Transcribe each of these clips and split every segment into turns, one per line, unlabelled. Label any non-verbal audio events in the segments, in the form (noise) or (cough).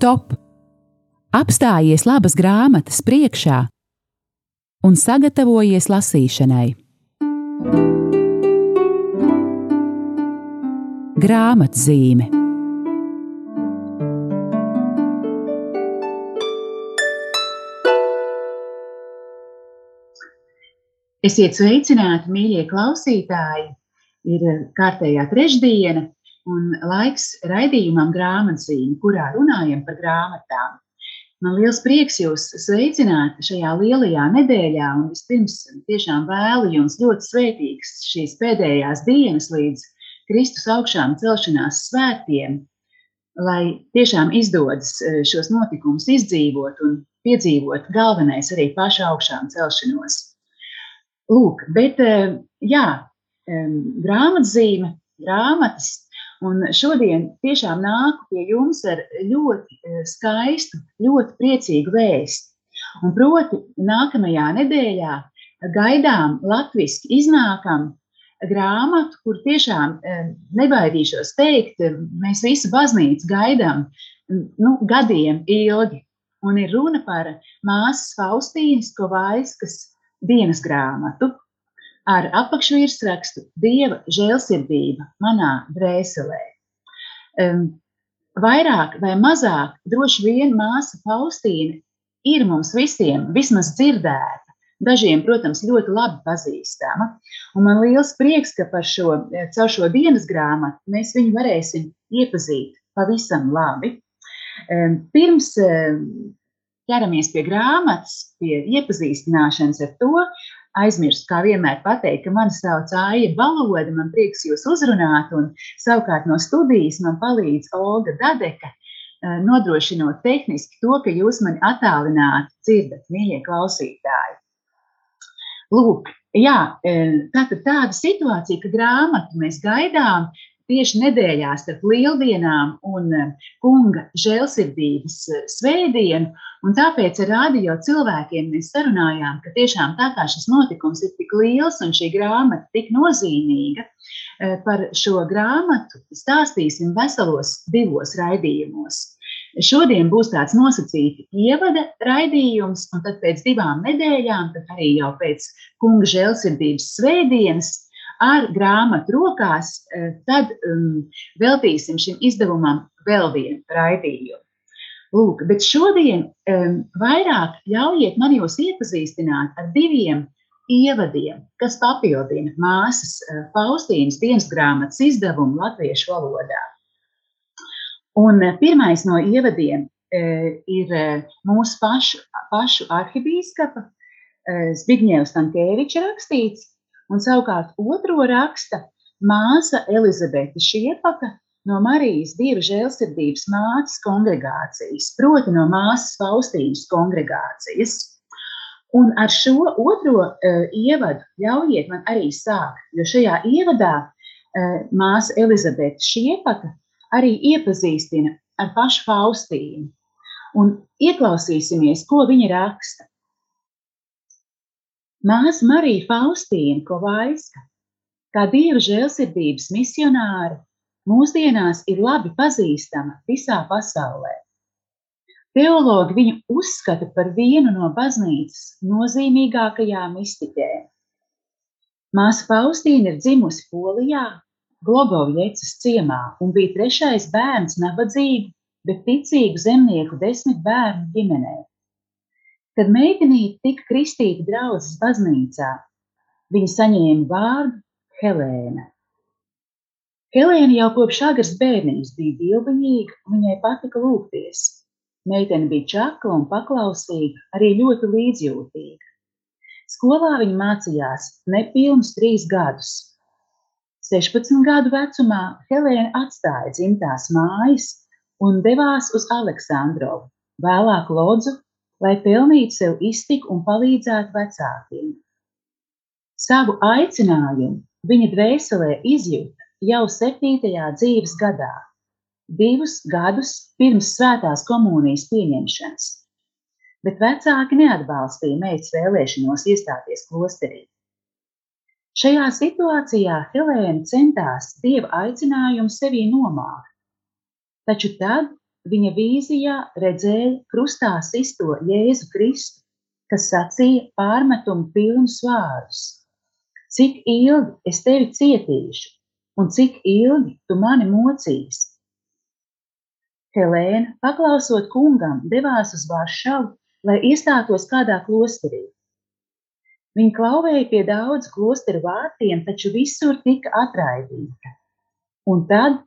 stop! Apstājies labas grāmatas priekšā un sagatavojies lasīšanai. Grāmatzīme
Esiet sveicināti, mīļie klausītāji! Ir kārtējā trešdiena un laiks raidījumam grāmatzīme, kurā runājam par grāmatām. Man liels prieks jūs sveicināt šajā lielajā nedēļā, un vispirms tiešām vēlu jums ļoti svētīgas šīs pēdējās dienas līdz Kristus augšām celšanās svētkiem, lai tiešām izdodas eh, šos notikumus izdzīvot un piedzīvot galvenais arī pašu augšām celšanos. Lūk, bet eh, jā, grāmatzīme, grāmatas Un šodien tiešām nāku pie jums ar ļoti eh, skaistu, ļoti priecīgu vēstu. Un proti, nākamajā nedēļā gaidām latviešu iznākam grāmatu, kur tiešām eh, nebaidīšos teikt, mēs visu baznīcu gaidām nu, gadiem ilgi. Un ir runa par māsas Faustīnas Kovaiskas dienas grāmatu, ar apakšvirsrakstu Dieva žēlsirdība manā dvēselē. Vairāk vai mazāk, droši vien māsa Faustīna ir mums visiem vismaz dzirdēta. Dažiem, protams, ļoti labi pazīstama. Un man liels prieks, ka par šo, caur šo dienas grāmatu mēs viņu varēsim iepazīt pavisam labi. Pirms ķeramies pie grāmatas, pie iepazīstināšanas ar to, aizmirst, kā vienmēr pateikt, ka mani sauc Aija Baloda, man prieks jūs uzrunāt, un savukārt no studijas man palīdz Olga Dadeka, eh, nodrošinot tehniski to, ka jūs mani attālināt dzirdat, mīļie klausītāji. Lūk, jā, eh, tātad tāda situācija, ka grāmatu mēs gaidām, tieši nedēļā starp lieldienām un eh, kunga žēlsirdības eh, svētdienu. Un tāpēc ar radio cilvēkiem mēs sarunājām, ka tiešām tā kā šis notikums ir tik liels un šī grāmata tik nozīmīga, eh, par šo grāmatu stāstīsim veselos divos raidījumos. Šodien būs tāds nosacīts ievada raidījums, un tad pēc divām nedēļām, tad arī jau pēc kunga žēlsirdības svētdienas, ar grāmatu rokās, eh, tad um, veltīsim šim izdevumam vēl vienu raidījumu. Lūk, bet šodien um, vairāk ļaujiet man jūs iepazīstināt ar diviem ievadiem, kas papildina māsas uh, Faustīnas dienas grāmatas izdevumu latviešu valodā. Un uh, pirmais no ievadiem uh, ir uh, mūsu pašu, pašu arhibīskapa uh, Zbigņevs Tankēviča rakstīts, un savukārt otro raksta māsa Elizabete Šiepaka no Marijas Dieva žēlsirdības mātes kongregācijas, proti no māsas Faustīnas kongregācijas. Un ar šo otro uh, ievadu ļaujiet man arī sākt, jo šajā ievadā uh, māsa Elizabete Šiepaka arī iepazīstina ar pašu Faustīnu. Un ieklausīsimies, ko viņa raksta. Māsa Marija Faustīna Kovaiska, kā dieva žēlsirdības misionāre, mūsdienās ir labi pazīstama visā pasaulē. Teologi viņu uzskata par vienu no baznīcas nozīmīgākajām mistiķēm. Māsa Faustīna ir dzimusi Polijā, Glogovjecas ciemā un bija trešais bērns nabadzīgu, bet ticīgu zemnieku desmit bērnu ģimenē. Kad meitenīte tika kristīta draudzes baznīcā, viņa saņēma vārdu Helēna. Helēna jau kopš agras bērnības bija dievbaņīga, un viņai patika lūgties. Meitene bija čakla un paklausīga, arī ļoti līdzjūtīga. Skolā viņa mācījās nepilnus trīs gadus. 16 gadu vecumā Helēna atstāja dzimtās mājas un devās uz Aleksandrovu, vēlāk Lodzu lai pelnītu sev iztiku un palīdzētu vecākiem. Savu aicinājumu viņa dvēselē izjūta jau septītajā dzīves gadā, divus gadus pirms svētās komunijas pieņemšanas, bet vecāki neatbalstīja meitas vēlēšanos iestāties klosterī. Šajā situācijā Helēna centās dieva aicinājumu sevī nomākt, taču tad viņa vīzijā redzēja krustā sisto Jēzu Kristu, kas sacīja pārmetumu pilnus vārdus. Cik ilgi es tevi cietīšu, un cik ilgi tu mani mocīsi? Helēna, paklausot kungam, devās uz Varšavu, lai iestātos kādā klosterī. Viņa klauvēja pie daudz klosteru vārtiem, taču visur tika atraidīta. Un tad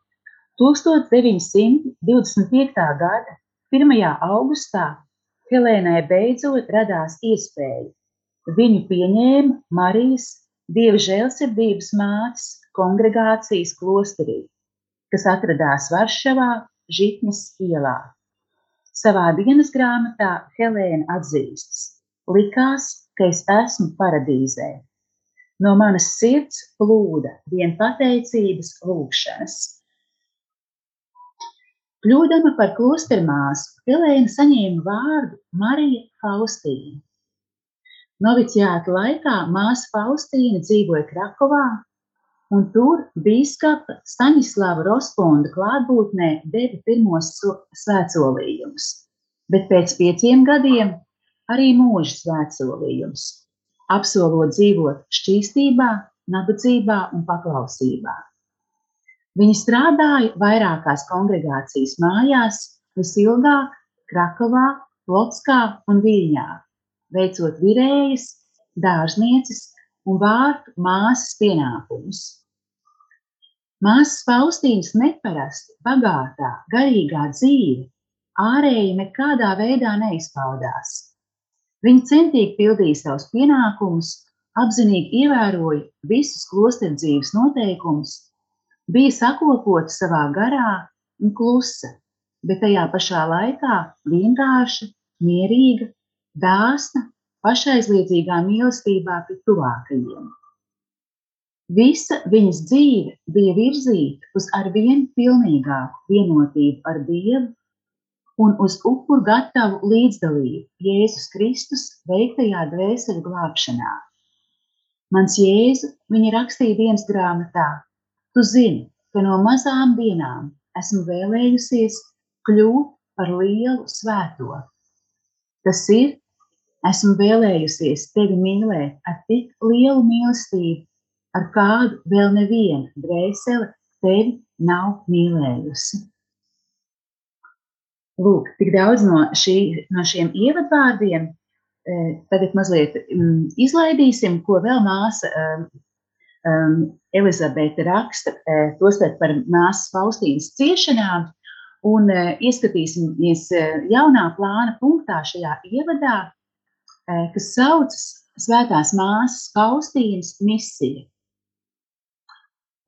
1925. gada 1. augustā Helēnai beidzot radās iespēja. Viņu pieņēma Marijas Dieva žēlsirdības mātes kongregācijas klosterī, kas atradās Varšavā, Žitnes ielā. Savā dienas grāmatā Helēna atzīstas: Likās, ka es esmu paradīzē. No manas sirds plūda vien pateicības lūgšanas. Kļūdama par klostermāsu, Helēna saņēma vārdu Marija Faustīna. Noviciāta laikā māsa Faustīna dzīvoja Krakovā, un tur bīskapa Staņislava Rosponda klātbūtnē deva pirmos svētsolījumus, bet pēc pieciem gadiem arī mūža svētsolījums, apsolot dzīvot šķīstībā, nabadzībā un paklausībā. Viņi strādāja vairākās kongregācijas mājās, visilgāk Krakovā, Lotskā un Viļņā, veicot virējas, dārznieces un vārtu māsas pienākumus. Māsas Faustīnas neparasti bagātā, garīgā dzīve ārēji nekādā veidā neizpaudās. Viņa centīgi pildīja savus pienākumus, apzinīgi ievēroja visus klosteru dzīves noteikumus, bija sakopota savā garā un klusa, bet tajā pašā laikā vienkārša, mierīga, dāsna, pašaizliedzīgā mīlestībā pret tuvākajiem. Visa viņas dzīve bija virzīta uz arvien pilnīgāku vienotību ar Dievu un uz upuru gatavu līdzdalību Jēzus Kristus veiktajā dvēseli glābšanā. Mans Jēzu, viņa rakstīja dienas grāmatā, tu zini, ka no mazām dienām esmu vēlējusies kļūt par lielu svēto. Tas ir, esmu vēlējusies tevi mīlēt ar tik lielu mīlestību, ar kādu vēl neviena dvēsele tevi nav mīlējusi. Lūk, tik daudz no, šī, no šiem ievadvārdiem. E, tagad mazliet mm, izlaidīsim, ko vēl māsa um, um, Elizabete raksta, e, tostarp par māsas Faustīnas ciešanām, un ieskatīsimies jaunā plāna punktā šajā ievadā, kas saucas Svētās māsas Faustīnas misija.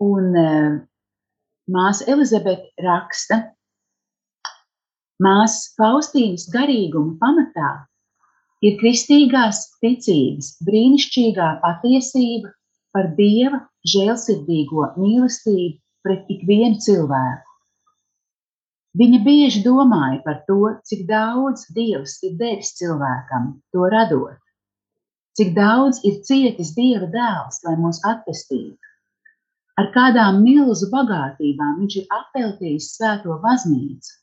Un māsa Elizabete raksta, Māsas Faustīnas garīguma pamatā ir kristīgās ticības brīnišķīgā patiesība par Dieva žēlsirdīgo mīlestību pret ikvienu cilvēku. Viņa bieži domāja par to, cik daudz Dievs ir devis cilvēkam, to radot, cik daudz ir cietis Dieva dēls, lai mūs atpestītu, ar kādām milzu bagātībām viņš ir apveltījis svēto baznīcu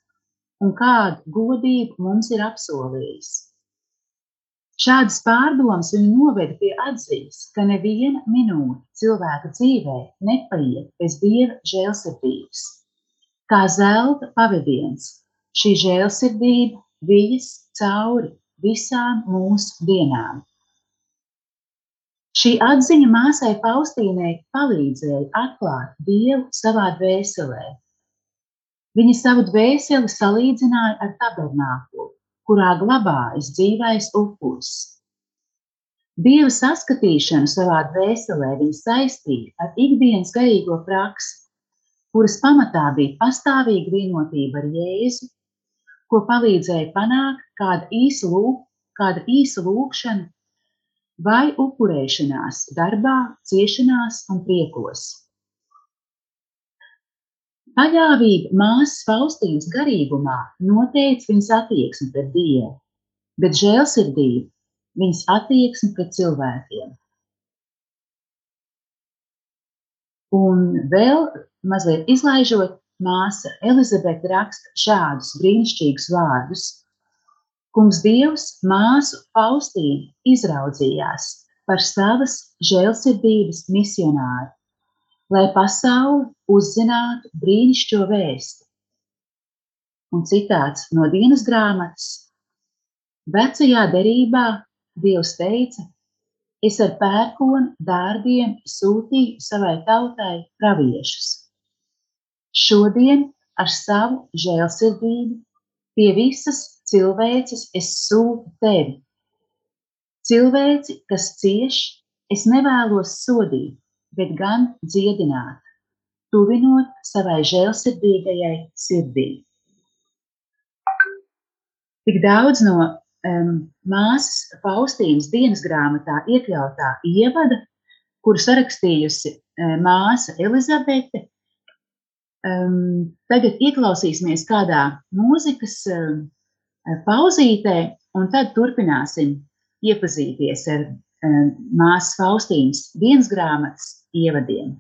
un kādu godību mums ir apsolījis. Šādas pārdomas viņu noveda pie atzīmes, ka neviena minūte cilvēka dzīvē nepaiet bez dieva žēlsirdības. Kā zelta pavadiens, šī žēlsirdība vijas cauri visām mūsu dienām. Šī atziņa māsai Faustīnai palīdzēja atklāt Dievu savā dvēselē, Viņa savu dvēseli salīdzināja ar tabernāklu, kurā glabājas dzīvais upuris. Dieva saskatīšanu savā dvēselē viņa saistīja ar ikdienas garīgo praksi, kuras pamatā bija pastāvīga vienotība ar Jēzu, ko palīdzēja panākt kāda īsa, lūk, kāda īsa lūkšana vai upurēšanās darbā, ciešanās un priekos. Paļāvība māsas Faustīnas garīgumā noteica viņas attieksmi pret Dievu, bet žēlsirdība viņas attieksmi pret cilvēkiem. Un vēl mazliet izlaižot māsa Elizabete raksta šādus brīnišķīgus vārdus. Kungs Dievs māsu Faustīnu izraudzījās par savas žēlsirdības misionāru, lai pasauli uzzinātu brīnišķo vēstu. Un citāts no dienas grāmatas. Vecajā derībā Dievs teica, es ar pērkonu dārdiem sūtīju savai tautai praviešus. Šodien ar savu žēlsirdību pie visas cilvēces es sūtu tevi. Cilvēci, kas cieš, es nevēlos sodīt, bet gan dziedināt, tuvinot savai žēlsirdīgajai sirdī. Tik daudz no um, māsas Faustīnas dienas grāmatā iekļautā ievada, kuru sarakstījusi um, māsa Elizabete, um, tagad ieklausīsimies kādā mūzikas um, pauzītē, un tad turpināsim iepazīties ar um, māsas Faustīnas dienas grāmatas ievadiem.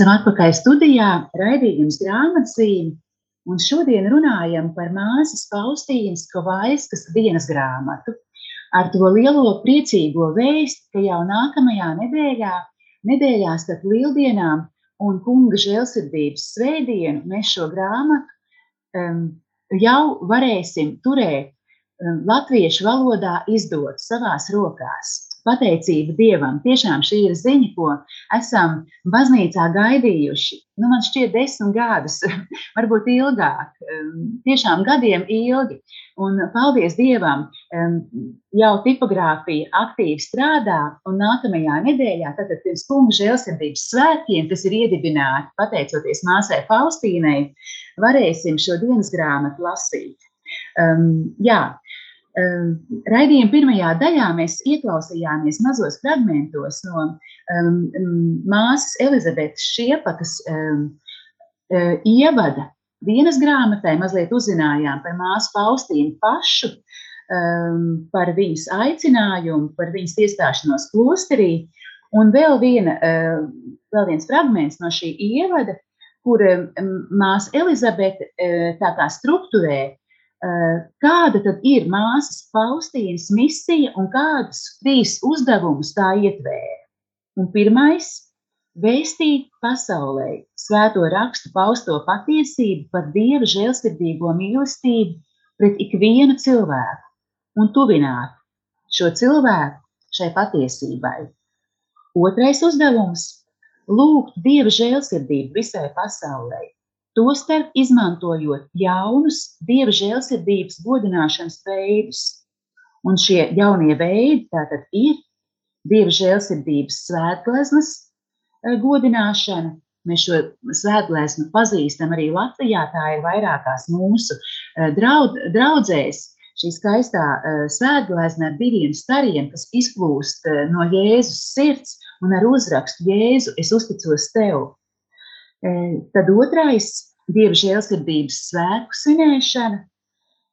Esam atpakaļ studijā, raidījums grāmatzīme, un šodien runājam par māsas Faustīnas Kovaiskas dienas grāmatu. Ar to lielo priecīgo vēstu, ka jau nākamajā nedēļā, nedēļā starp lieldienām un kunga žēlsirdības svētdienu mēs šo grāmatu um, jau varēsim turēt um, latviešu valodā izdot savās rokās pateicība Dievam. Tiešām šī ir ziņa, ko esam baznīcā gaidījuši. Nu, man šķiet, desmit gadus, (laughs) varbūt ilgāk, tiešām gadiem ilgi. Un paldies Dievam, jau tipogrāfija aktīvi strādā, un nākamajā nedēļā, tātad pirms kunga žēlsirdības svētkiem, kas ir iedibināti pateicoties māsai Faustīnai, varēsim šo dienas grāmatu lasīt. Um, jā, raidījuma pirmajā daļā mēs ieklausījāmies mazos fragmentos no um, māsas Elizabetes Šiepakas um, uh, ievada dienas grāmatai, mazliet uzzinājām par māsu Faustīnu pašu, um, par viņas aicinājumu, par viņas iestāšanos klosterī, un vēl, viena, uh, vēl viens fragments no šī ievada, kur um, māsa Elizabete uh, tā kā strukturē Eh, kāda tad ir māsas Faustīnas misija un kādus trīs uzdevumus tā ietvēra. Un pirmais - vēstīt pasaulē svēto rakstu pausto patiesību par Dieva žēlsirdīgo mīlestību pret ikvienu cilvēku un tuvināt šo cilvēku šai patiesībai. Otrais uzdevums - lūgt Dieva žēlsirdību visai pasaulē, tostarp izmantojot jaunus dieva žēlsirdības godināšanas veidus. Un šie jaunie veidi tātad ir Dieva žēlsirdības svētgleznas eh, godināšana. Mēs šo svētgleznu pazīstam arī Latvijā. Tā ir vairākās mūsu eh, draud, draudzēs. Šī skaistā uh, svētglezna ar diviem stariem, kas izplūst no Jēzus sirds un ar uzrakstu Jēzu, es uzticos tev. Uh, tad otrais - Dieva žēlsirdības svētku svinēšana,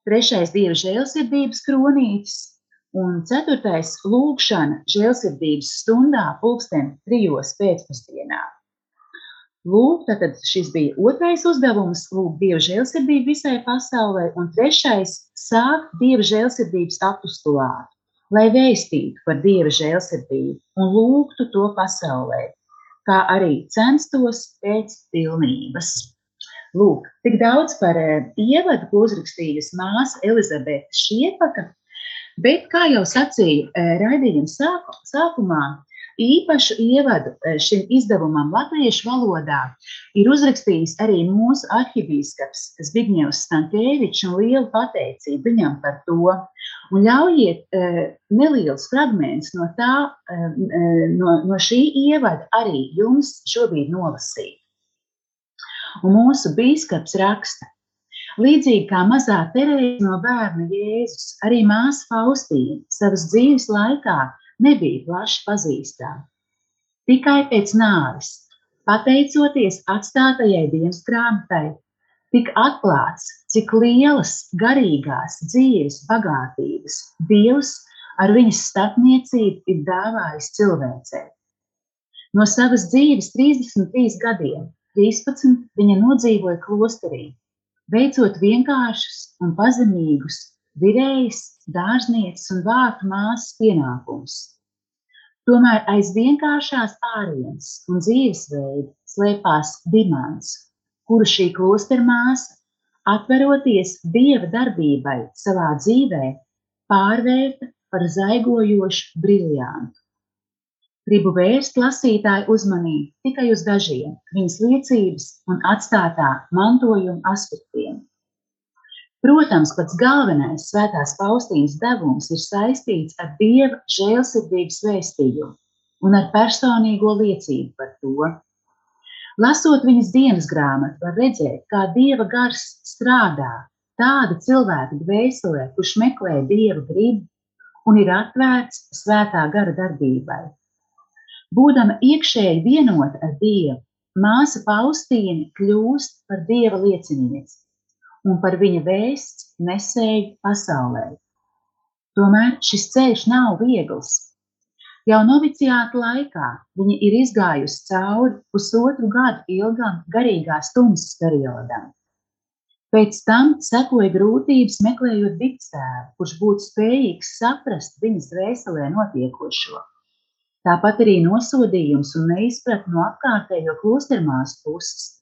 trešais - Dieva žēlsirdības kronītis, Un ceturtais - lūkšana žēlsirdības stundā, pulksten trijos pēcpusdienā. Lūk, tātad šis bija otrais uzdevums - lūgt Dieva žēlsirdību visai pasaulē, un trešais - sākt Dieva žēlsirdības apustulātu, lai vēstītu par Dieva žēlsirdību un lūgtu to pasaulē, kā arī censtos pēc pilnības. Lūk, tik daudz par eh, ievadu, ko uzrakstījusi māsa Elizabete Šiepaka, Bet, kā jau sacīju e, raidījuma sākumā, īpašu ievadu e, šim izdevumam latviešu valodā ir uzrakstījis arī mūsu arhibīskaps Zbigņevs Stankēvičs un lielu pateicību viņam par to. Un ļaujiet e, neliels fragments no, tā, no, no šī ievada arī jums šobrīd nolasīt. Un mūsu bīskaps raksta, Līdzīgi kā mazā Terēza no bērna Jēzus, arī māsa Faustīna savas dzīves laikā nebija plaši pazīstama. Tikai pēc nāves, pateicoties atstātajai dienas grāmatai, tika atklāts, cik lielas garīgās dzīves bagātības Dievs ar viņas starpniecību ir dāvājis cilvēcei. No savas dzīves 33 gadiem 13 viņa nodzīvoja klosterī, veicot vienkāršus un pazemīgus virējas, dārznieces un vārtu māsas pienākumus. Tomēr aiz vienkāršās ārienes un dzīvesveida slēpās dimants, kuru šī klostera māsa, atveroties dieva darbībai savā dzīvē, pārvērta par zaigojošu briljantu. Gribu vērst lasītāju uzmanību tikai uz dažiem viņas liecības un atstātā mantojuma aspektiem. Protams, pats galvenais svētās Faustīnas devums ir saistīts ar dieva žēlsirdības vēstījumu un ar personīgo liecību par to. Lasot viņas dienas grāmatu, var redzēt, kā dieva gars strādā tāda cilvēka dvēselē, kurš meklē dieva gribu un ir atvērts svētā gara darbībai. Būdama iekšēji vienota ar Dievu, māsa Faustīna kļūst par Dieva liecinieci un par viņa vēsts nesēju pasaulē. Tomēr šis ceļš nav viegls. Jau noviciāta laikā viņa ir izgājusi cauri pusotru gadu ilgam garīgās tumsas periodam. Pēc tam sekoja grūtības meklējot dikstēru, kurš būtu spējīgs saprast viņas dvēselē notiekošo. Tāpat arī nosodījums un neizpratne no apkārtējo klostermāsu puses.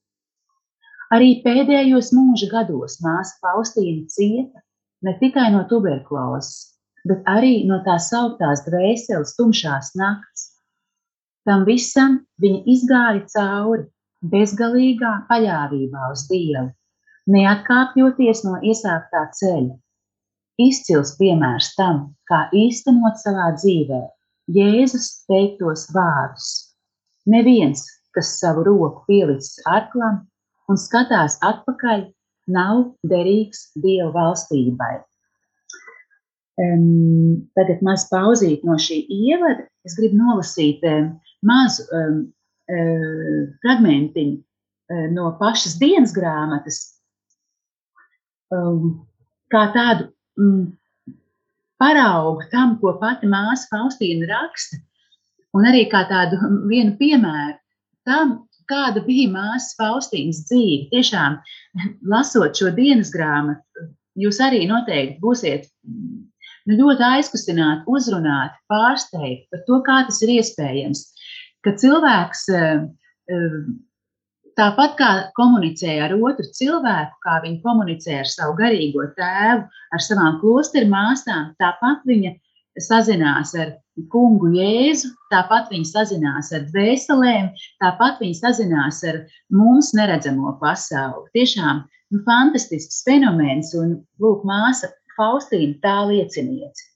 Arī pēdējos mūža gados māsa Faustīna cieta ne tikai no tuberkulozes, bet arī no tā sauktās dvēseles tumšās nakts. Tam visam viņa izgāja cauri bezgalīgā paļāvībā uz Dievu, neatkāpjoties no iesāktā ceļa. Izcils piemērs tam, kā īstenot savā dzīvēm Jēzus teiktos vārdus. Neviens, kas savu roku pielicis arklam un skatās atpakaļ, nav derīgs Dieva valstībai. Um, tagad maz pauzīt no šī ievada. Es gribu nolasīt um, mazu um, um, fragmentiņu um, no pašas dienas grāmatas, um, kā tādu um, paraugu tam, ko pati māsa Faustīna raksta, un arī kā tādu vienu piemēru tam, kāda bija māsas Faustīnas dzīve. Tiešām, lasot šo dienas grāmatu, jūs arī noteikti būsiet nu, ļoti aizkustināti, uzrunāti, pārsteigti par to, kā tas ir iespējams. Ka cilvēks Tāpat kā komunicēja ar otru cilvēku, kā viņa komunicēja ar savu garīgo tēvu, ar savām klosteru māsām, tāpat viņa sazinās ar kungu Jēzu, tāpat viņa sazinās ar dvēselēm, tāpat viņa sazinās ar mums neredzamo pasauli. Tiešām nu, fantastisks fenomens, un lūk, māsa Faustīna tā liecinieci.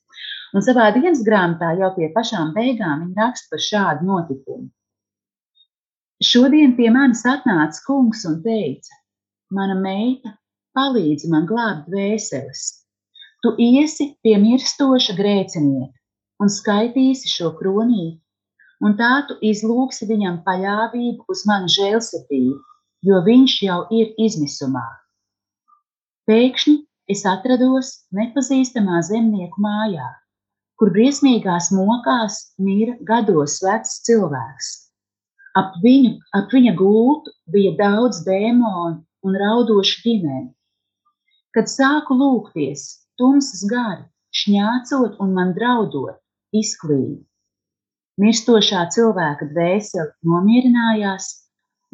Un savā dienas grāmatā jau pie pašām beigām viņa raksta par šādu notikumu. Šodien pie manis atnāca kungs un teica: Mana meita palīdz man glābt dvēseles. Tu iesi pie mirstoša grēcinieka un skaitīsi šo kronīti, un tā tu izlūksi viņam paļāvību uz manu žēlsirdību, jo viņš jau ir izmisumā. Pēkšņi es atrados nepazīstamā zemnieku mājā, kur briesmīgās mokās mīra gados vecs cilvēks. Ap, viņu, ap viņa gultu bija daudz dēmonu un raudošu ģimeni. Kad sāku lūgties, tumsas gari, šņācot un man draudot, izklīja. Mirstošā cilvēka dvēsele nomierinājās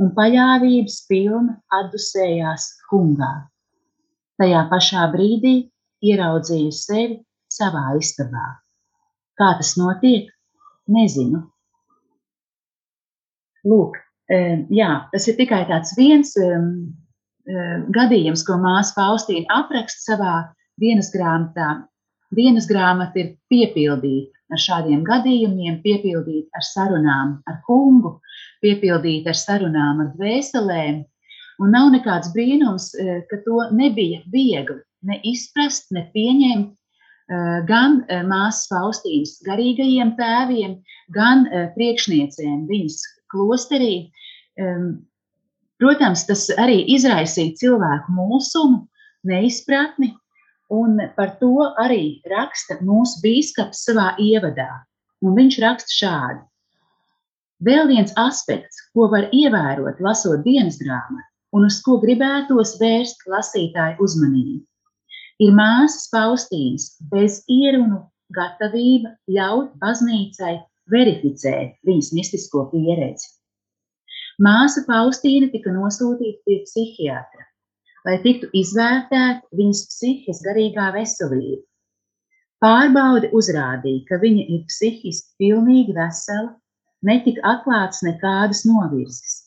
un paļāvības pilna atdusējās kungā. Tajā pašā brīdī ieraudzīju sevi savā istabā. Kā tas notiek? Nezinu. Lūk, jā, tas ir tikai tāds viens gadījums, ko māsa Faustīna apraksta savā dienas grāmatā. Dienas grāmata ir piepildīta ar šādiem gadījumiem, piepildīta ar sarunām ar kungu, piepildīta ar sarunām ar dvēselēm. Un nav nekāds brīnums, ka to nebija viegli ne izprast, ne pieņemt gan māsas Faustīnas garīgajiem tēviem, gan priekšniecēm viņas klosterī. Protams, tas arī izraisīja cilvēku mulsumu, neizpratni, un par to arī raksta mūsu bīskaps savā ievadā. Un viņš raksta šādi. Vēl viens aspekts, ko var ievērot, lasot dienas grāmatu, un uz ko gribētos vērst lasītāju uzmanību, ir māsas Faustīnas bez ierunu gatavība ļaut baznīcai verificēt viņas mistisko pieredzi. Māsa Faustīna tika nosūtīta pie psihiatra, lai tiktu izvērtēta viņas psihiskā garīgā veselība. Pārbaude uzrādīja, ka viņa ir psihiski pilnīgi vesela, netika atklāts nekādas novirzes.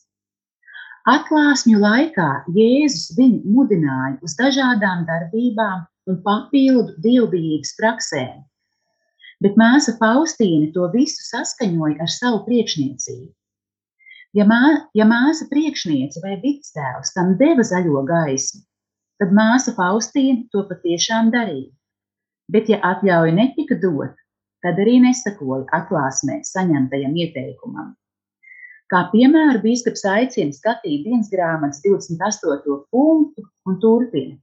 Atklāsmju laikā Jēzus viņu mudināja uz dažādām darbībām un papildu dievbijīgas praksēm, bet māsa Faustīna to visu saskaņoja ar savu priekšniecību. Ja, mā, ja māsa priekšniece vai vidstēvs tam deva zaļo gaismu, tad māsa Faustīna to patiešām darīja. Bet, ja atļauja netika dot, tad arī nesakoja atklāsmē saņemtajam ieteikumam. Kā piemēru biskups aicina skatīt dienas grāmatas 28. punktu un turpina,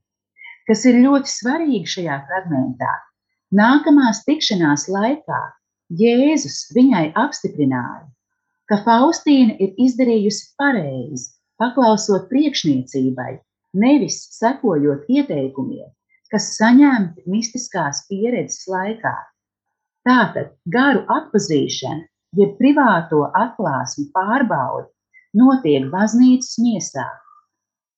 kas ir ļoti svarīgi šajā fragmentā. Nākamās tikšanās laikā Jēzus viņai apstiprināja, ka Faustīna ir izdarījusi pareizi, paklausot priekšniecībai, nevis sekojot ieteikumiem, kas saņemti mistiskās pieredzes laikā. Tātad garu atpazīšana, jeb privāto atklāsmu pārbaude, notiek baznīcas miesā.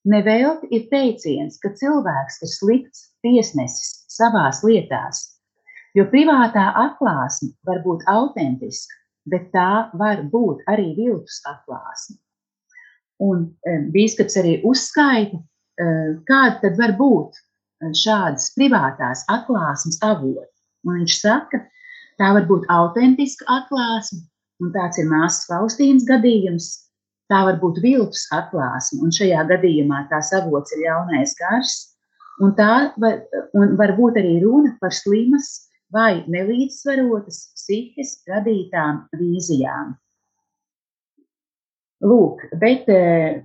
Nevelti ir teiciens, ka cilvēks ir slikts tiesnesis savās lietās, jo privātā atklāsme var būt autentiska, bet tā var būt arī viltus atklāsme. Un bīskaps arī uzskaita, kāda tad var būt šādas privātās atklāsmes avoti. Un viņš saka, tā var būt autentiska atklāsme, un tāds ir māsas Faustīnas gadījums. Tā var būt viltus atklāsme, un šajā gadījumā tās avots ir jaunais gars, un tā var, un var būt arī runa par slimas vai nelīdzsvarotas psihes radītām vīzijām. Lūk, bet eh,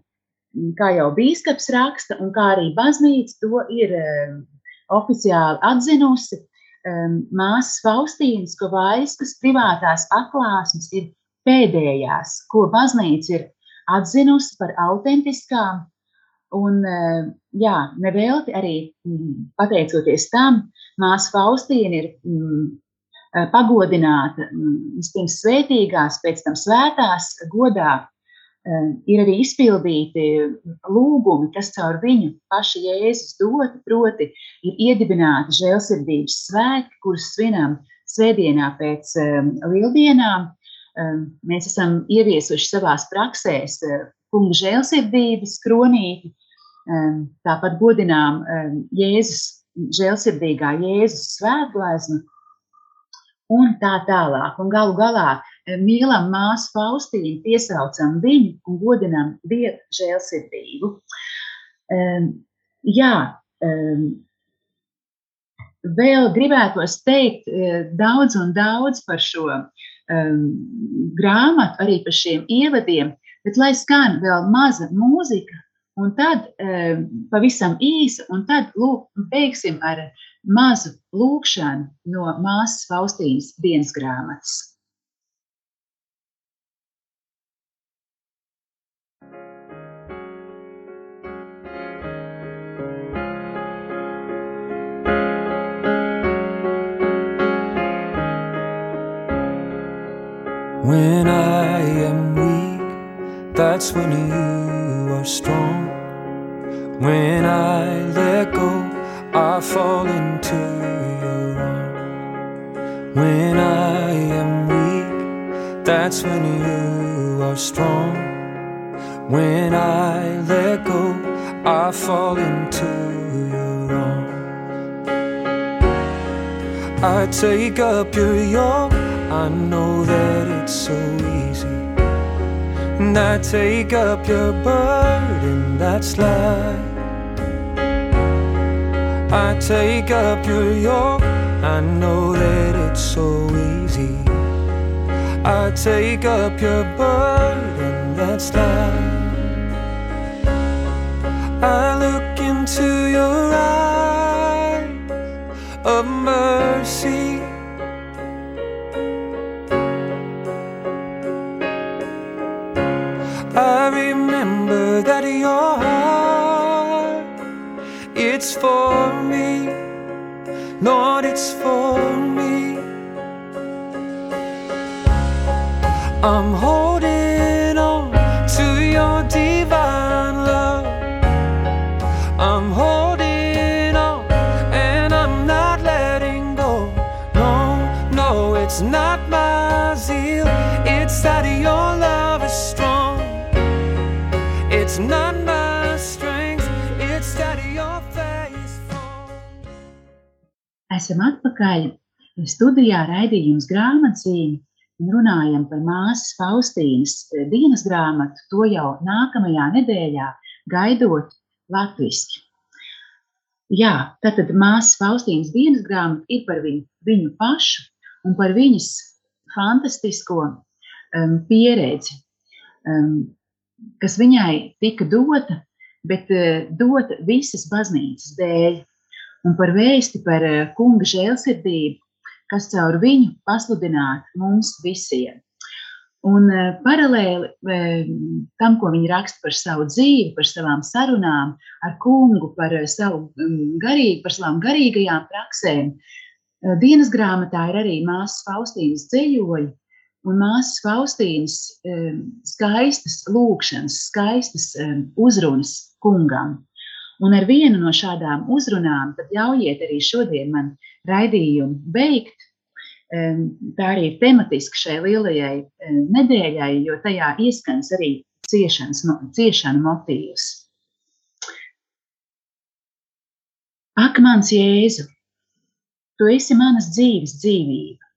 kā jau bīskaps raksta, un kā arī baznīca to ir eh, oficiāli atzinusi, eh, māsas Faustīnas Kovaiskas privātās atklāsmes ir pēdējās, ko baznīca ir atzinusi par autentiskām Un, eh, jā, nevelti arī mm, pateicoties tam, māsa Faustīna ir mm, pagodināta mm, vispirms svētīgās, pēc tam svētās godā. Ir arī izpildīti lūgumi, kas caur viņu paši Jēzus dot, proti, ir iedibināti žēlsirdības svētki, kurus svinam svētdienā pēc lieldienām. Mēs esam ieviesuši savās praksēs kunga žēlsirdības kronīti, Tāpat godinām Jēzus, žēlsirdīgā Jēzus svētgleznu. un tā tālāk. Un galu galā eh, mīlam māsu Faustīnu, piesaucam viņu un godinam Dievu žēlsirdību. Um, jā, um, vēl gribētos teikt uh, daudz un daudz par šo um, grāmatu, arī par šiem ievadiem, bet lai skan vēl maza mūzika, un tad um, pavisam īsa, un tad lūk, beigsim ar mazu lūkšanu no māsas Faustīnas dienas grāmatas.
When I take up your yoke, I know that it's so easy. And I take up your burden, that's light. I take up your yoke. I know that it's so easy. I take up your burden that's light. I look into your
studijā raidījums grāmatzīme un runājam par māsas Faustīnas eh, dienas grāmatu, to jau nākamajā nedēļā gaidot latviski. Jā, tātad māsas Faustīnas dienas grāmata ir par viņu, viņu pašu un par viņas fantastisko um, pieredzi, um, kas viņai tika dota, bet uh, dota visas baznīcas dēļ un par vēsti par uh, kunga žēlsirdību, kas caur viņu pasludinātu mums visiem. Un uh, paralēli uh, tam, ko viņi raksta par savu dzīvi, par savām sarunām ar kungu, par uh, savu um, garīgu, par savām garīgajām praksēm, dienas grāmatā ir arī māsas Faustīnas ceļoļi un māsas Faustīnas skaistas lūkšanas, skaistas uzrunas kungam. Un ar vienu no šādām uzrunām, tad ļaujiet arī šodien man raidījumu beigt. Tā arī ir tematiska šai lielajai nedēļai, jo tajā ieskans arī ciešanas, mo- ciešanu motīvs. Ak, mans Jēzu, tu esi manas dzīves dzīvība.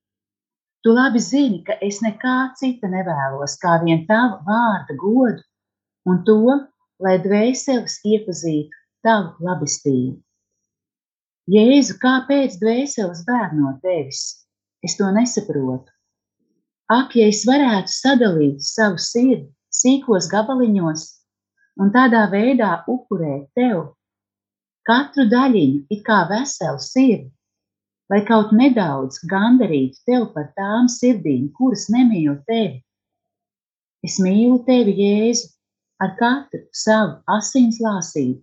Tu labi zini, ka es nekā cita nevēlos, kā vien tavu vārda godu un to, lai dvēseles iepazītu tavu labestību. Jēzu, kāpēc dvēseles bēg no tevis? Es to nesaprotu. Ak, ja es varētu sadalīt savu sirdi sīkos gabaliņos un tādā veidā upurēt tev katru daļiņu, it kā veselu sirdi, lai kaut nedaudz gandarītu tev par tām sirdīm, kuras nemīl tevi. Es mīlu tevi, Jēzu, ar katru savu asins lāsību,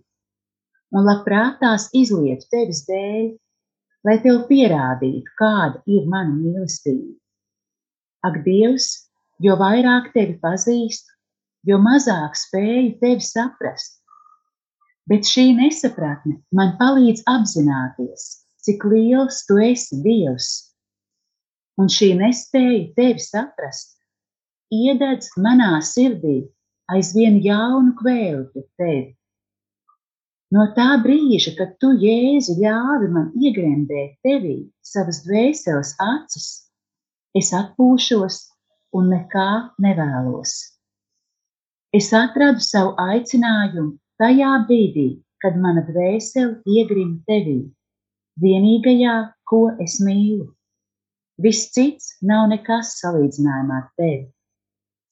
un labprāt tās izlietu tevis dēļ, lai tev pierādītu, kāda ir mana mīlestība. Ak, Dievs, jo vairāk tevi pazīstu, jo mazāk spēju tevi saprast. Bet šī nesapratne man palīdz apzināties, cik liels tu esi Dievs. Un šī nespēja tevi saprast, iededz manā sirdī aizvien jaunu kvēlu pret tevi. No tā brīža, kad tu, Jēzu, ļāvi man iegremdēt tevī savas dvēseles acis Es atpūšos un nekā nevēlos. Es atradu savu aicinājumu tajā brīdī, kad mana dvēsele iegrima tevī, vienīgajā, ko es mīlu. Viss cits nav nekas salīdzinājumā ar tevi.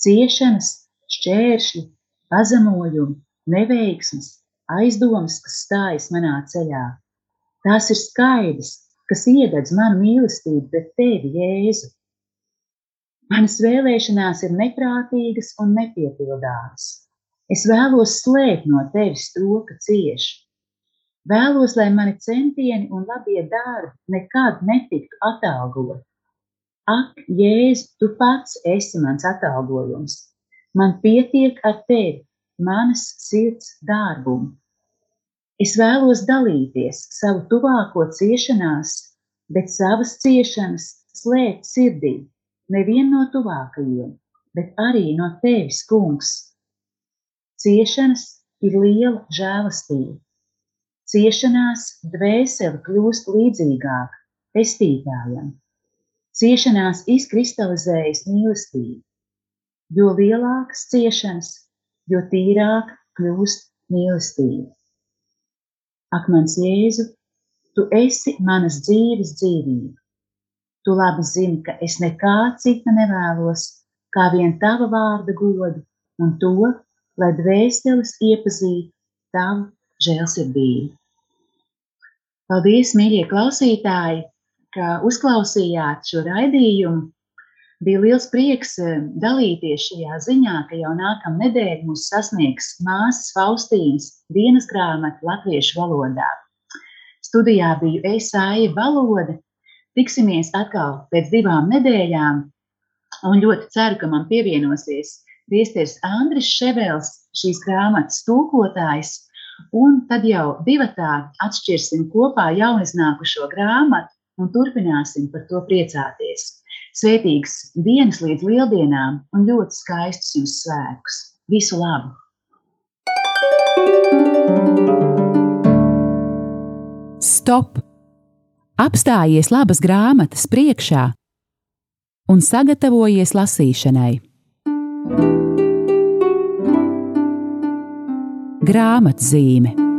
Ciešanas, šķēršļi, pazemojumi, neveiksmes, aizdomas, kas stājas manā ceļā. Tās ir skaidrs, kas iededz manu mīlestību pret tevi, Jēzu. Manas vēlēšanās ir neprātīgas un nepiepildāmas. Es vēlos slēpt no tevis to, ka cieši. Vēlos, lai mani centieni un labie darbi nekad netiktu atalgoti. Ak, Jēzu, tu pats esi mans atalgojums. Man pietiek ar tevi, manas sirds dārgumu. Es vēlos dalīties savu tuvāko ciešanās, bet savas ciešanas slēpt sirdī, nevienu no tuvākajiem, bet arī no tevis, kungs. Ciešanas ir liela žēlastība. Ciešanās dvēseli kļūst līdzīgāk pestītājam. Ciešanās izkristalizējas mīlestība. Jo lielākas ciešanas, jo tīrāk kļūst mīlestība. Ak, mans Jēzu, tu esi manas dzīves dzīvība. Tu labi zini, ka es nekā cita nevēlos, kā vien tava vārda godu un to, lai dvēseles iepazītu tavu žēlsirdību. Paldies, mīļie klausītāji, ka uzklausījāt šo raidījumu Bija liels prieks eh, dalīties šajā ziņā, ka jau nākamā nedēļa mūs sasniegs māsas Faustīnas dienas grāmata latviešu valodā. Studijā biju es Aija Valoda. Tiksimies atkal pēc divām nedēļām, un ļoti ceru, ka man pievienosies Priesteris Andris Ševels, šīs grāmatas tūkotājs, un tad jau divatā atšķirsim kopā jauniznākušo grāmatu un turpināsim par to priecāties. Svētīgas dienas līdz lieldienām un ļoti skaistus jums svētkus. Visu labu!
Stop! Apstājies labas grāmatas priekšā un sagatavojies lasīšanai. Grāmatzīme